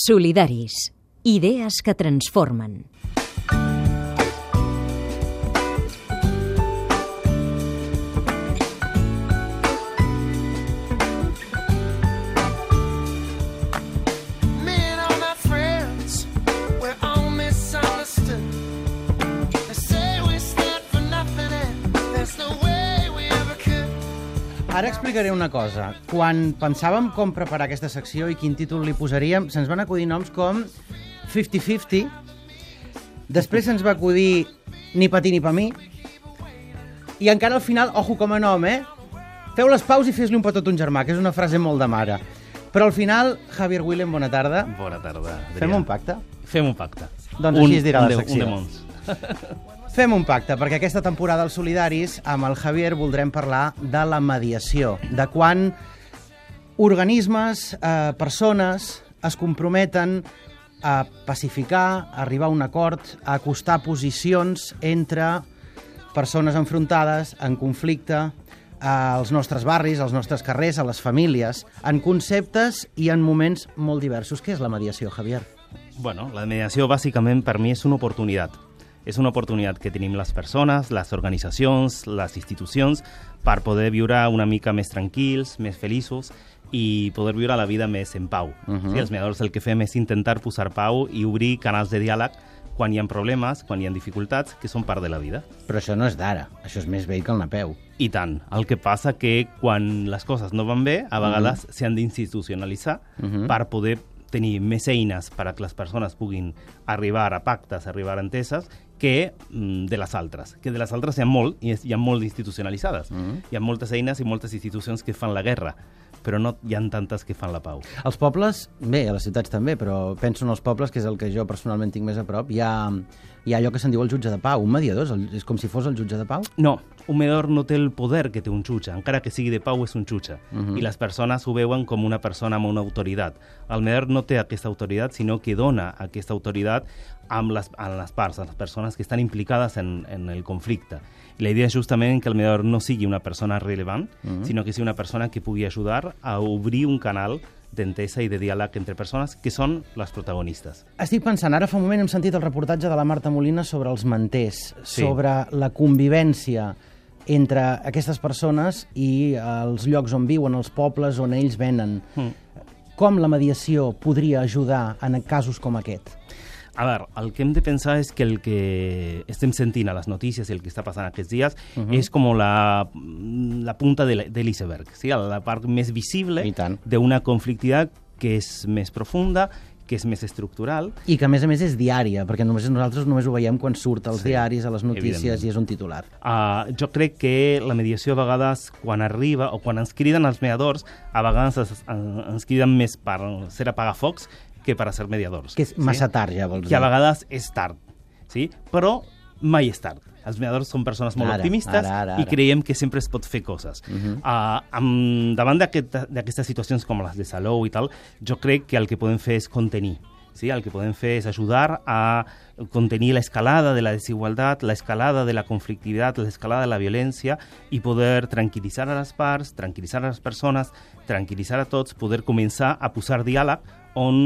Solidaris. Idees que transformen. Ara explicaré una cosa. Quan pensàvem com preparar aquesta secció i quin títol li posaríem, se'ns van acudir noms com 50-50, després se'ns va acudir Ni pa ti ni pa mi, i encara al final, ojo com a nom, eh? Feu les paus i fes-li un petó a ton germà, que és una frase molt de mare. Però al final, Javier Willem, bona tarda. Bona tarda, Adrià. Fem un pacte? Fem un pacte. Doncs així es dirà un la de- secció. Un de molts. Fem un pacte, perquè aquesta temporada als Solidaris, amb el Javier, voldrem parlar de la mediació, de quan organismes, eh, persones, es comprometen a pacificar, a arribar a un acord, a acostar posicions entre persones enfrontades, en conflicte, als nostres barris, als nostres carrers, a les famílies, en conceptes i en moments molt diversos. Què és la mediació, Javier? Bueno, la mediació bàsicament per mi és una oportunitat. És una oportunitat que tenim les persones, les organitzacions, les institucions, per poder viure una mica més tranquils, més feliços i poder viure la vida més en pau. Uh -huh. sí, els mediadors el que fem és intentar posar pau i obrir canals de diàleg quan hi ha problemes, quan hi ha dificultats, que són part de la vida. Però això no és d'ara, això és més vell que el napeu. I tant. El que passa que quan les coses no van bé, a vegades mm -hmm. s'han d'institucionalitzar mm -hmm. per poder tenir més eines per a que les persones puguin arribar a pactes, arribar a enteses, que mm, de les altres. Que de les altres hi ha molt, i hi ha molt institucionalitzades. Mm -hmm. Hi ha moltes eines i moltes institucions que fan la guerra, però no hi ha tantes que fan la pau. Els pobles, bé, a les ciutats també, però penso en els pobles, que és el que jo personalment tinc més a prop, hi ha, hi ha allò que se'n diu el jutge de pau, un mediador, és, el, és com si fos el jutge de pau? No, un mediador no té el poder que té un jutge, encara que sigui de pau és un jutge. Uh -huh. I les persones ho veuen com una persona amb una autoritat. El mediador no té aquesta autoritat, sinó que dona aquesta autoritat amb les, amb les parts, a les persones que estan implicades en, en el conflicte. I la idea és justament que el mediador no sigui una persona rellevant, uh -huh. sinó que sigui una persona que pugui ajudar a obrir un canal d'entesa i de diàleg entre persones que són les protagonistes. Estic pensant, ara fa un moment hem sentit el reportatge de la Marta Molina sobre els manters, Sí. sobre la convivència entre aquestes persones i els llocs on viuen, els pobles on ells venen. Mm. Com la mediació podria ajudar en casos com aquest? A veure, el que hem de pensar és que el que estem sentint a les notícies i el que està passant aquests dies uh -huh. és com la, la punta de l'iceberg, sí? la part més visible d'una conflictivitat que és més profunda, que és més estructural. I que, a més a més, és diària, perquè només nosaltres només ho veiem quan surt als Sí, diaris, a les notícies, i és un titular. Uh, jo crec que la mediació a vegades, quan arriba, o quan ens criden els mediadors, a vegades ens, ens criden més per ser apagafocs que per a ser mediadors. Que és massa tard, ja, vols que a dir. vegades és tard, sí? però mai és tard. Els mediadors són persones molt Ara, optimistes ara, ara, i ara. creiem que sempre es pot fer coses. Uh -huh. uh, amb, davant d'aquestes situacions com les de Salou i tal, jo crec que el que podem fer és contenir. Sí? El que podem fer és ajudar a contenir l'escalada de la desigualtat, l'escalada de la conflictivitat, l'escalada de la violència i poder tranquil·litzar a les parts, tranquil·litzar a les persones, tranquil·litzar a tots, poder començar a posar diàleg on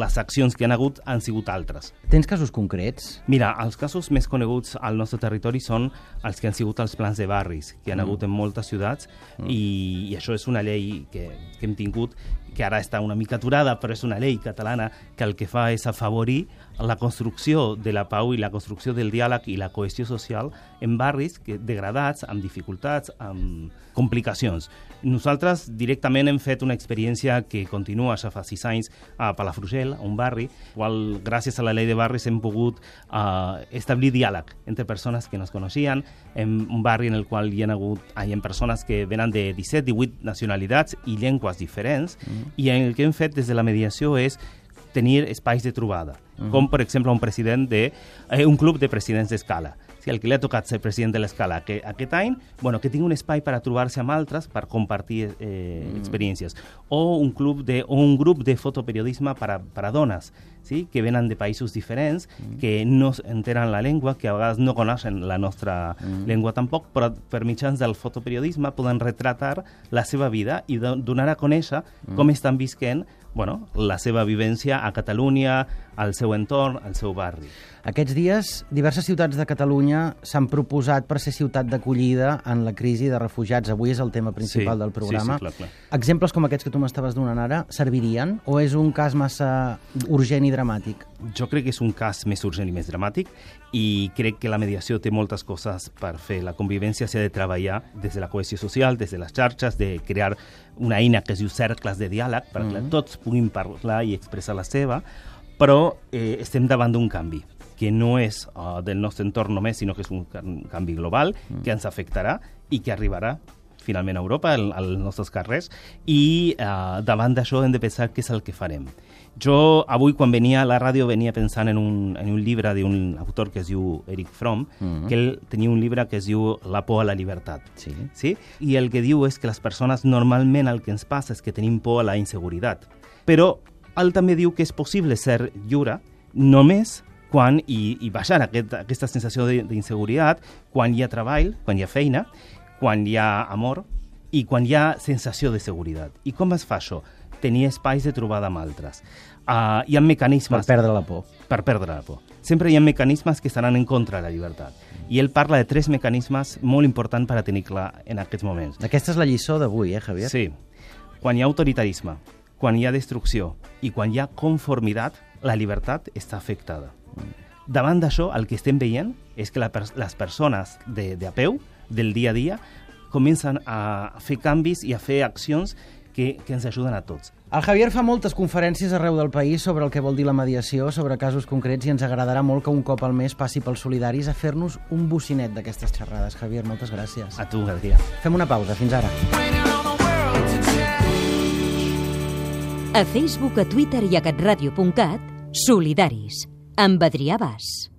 les accions que han hagut han sigut altres. Tens casos concrets? Mira, els casos més coneguts al nostre territori són els que han sigut els plans de barris, que han mm. hagut en moltes ciutats, mm. i, i això és una llei que, que hem tingut, que ara està una mica aturada, però és una llei catalana que el que fa és afavorir la construcció de la pau i la construcció del diàleg i la cohesió social en barris que, degradats, amb dificultats, amb complicacions. Nosaltres directament hem fet una experiència que continua ja fa sis anys a Palafrugell, un barri, qual gràcies a la llei de barris hem pogut uh, establir diàleg entre persones que no es coneixien, en un barri en el qual hi ha hagut hi ha persones que venen de 17, 18 nacionalitats i llengües diferents, mm. I el que hem fet des de la mediació és tenir espais de trobada, uh -huh. com per exemple un president de eh, un club de presidents d'escala. Si el que li ha tocat ser president de l'escala que, aquest any, bueno, que tingui un espai per a trobar-se amb altres per compartir eh, uh -huh. experiències. O un, club de, o un grup de fotoperiodisme per a, per a dones, sí? que venen de països diferents, -huh. que no entenen la llengua, que a vegades no coneixen la nostra -huh. llengua tampoc, però per mitjans del fotoperiodisme poden retratar la seva vida i do- donar a conèixer -huh. com estan visquent bueno, la seva vivència a Catalunya, al seu entorn, al seu barri. Aquests dies, diverses ciutats de Catalunya s'han proposat per ser ciutat d'acollida en la crisi de refugiats. Avui és el tema principal Sí, del programa. sí, sí, clar, clar. Exemples com aquests que tu m'estaves donant ara servirien o és un cas massa urgent i dramàtic? Jo crec que és un cas més urgent i més dramàtic i crec que la mediació té moltes coses per fer. La convivència s'ha de treballar des de la cohesió social, des de les xarxes, de crear una eina que es diu cercles de diàleg perquè mm -hmm. tots puguin parlar i expressar la seva, però eh, estem davant d'un canvi que no és uh, del nostre entorn només, sinó que és un can- canvi global mm. que ens afectarà i que arribarà finalment a Europa, al- als nostres carrers, i uh, davant d'això hem de pensar què és el que farem. Jo avui quan venia a la ràdio venia pensant en un, en un llibre d'un autor que es diu Eric Fromm, mm -hmm. que ell tenia un llibre que es diu La por a la llibertat. Sí. Sí? I el que diu és que les persones normalment el que ens passa és que tenim por a la inseguretat. Però ell també diu que és possible ser lliure només quan, i, i baixar aquest, aquesta sensació de- d'inseguretat, quan hi ha treball, quan hi ha feina, quan hi ha amor i quan hi ha sensació de seguretat. I com es fa això? Tenir espais de trobada amb altres. Uh, hi ha Per mecanismes perdre la por. per perdre la por. Sempre hi ha mecanismes que estaran en contra de la llibertat. I ell parla de tres mecanismes molt importants per a tenir clar en aquests moments. Aquesta és la lliçó d'avui, eh, Javier? Sí. Quan hi ha autoritarisme, quan hi ha destrucció i quan hi ha conformitat, la llibertat està afectada. Davant d'això, el que estem veient és que la les persones de, de a peu, del dia a dia, comencen a fer canvis i a fer accions que, que ens ajuden a tots. El Javier fa moltes conferències arreu del país sobre el que vol dir la mediació, sobre casos concrets, i ens agradarà molt que un cop al mes passi pels solidaris a fer-nos un bocinet d'aquestes xerrades. Javier, moltes gràcies. A tu, Adrià. Fem una pausa. Fins ara. A Facebook, a Twitter i a catradio.cat, Solidaris, amb Adrià Bas.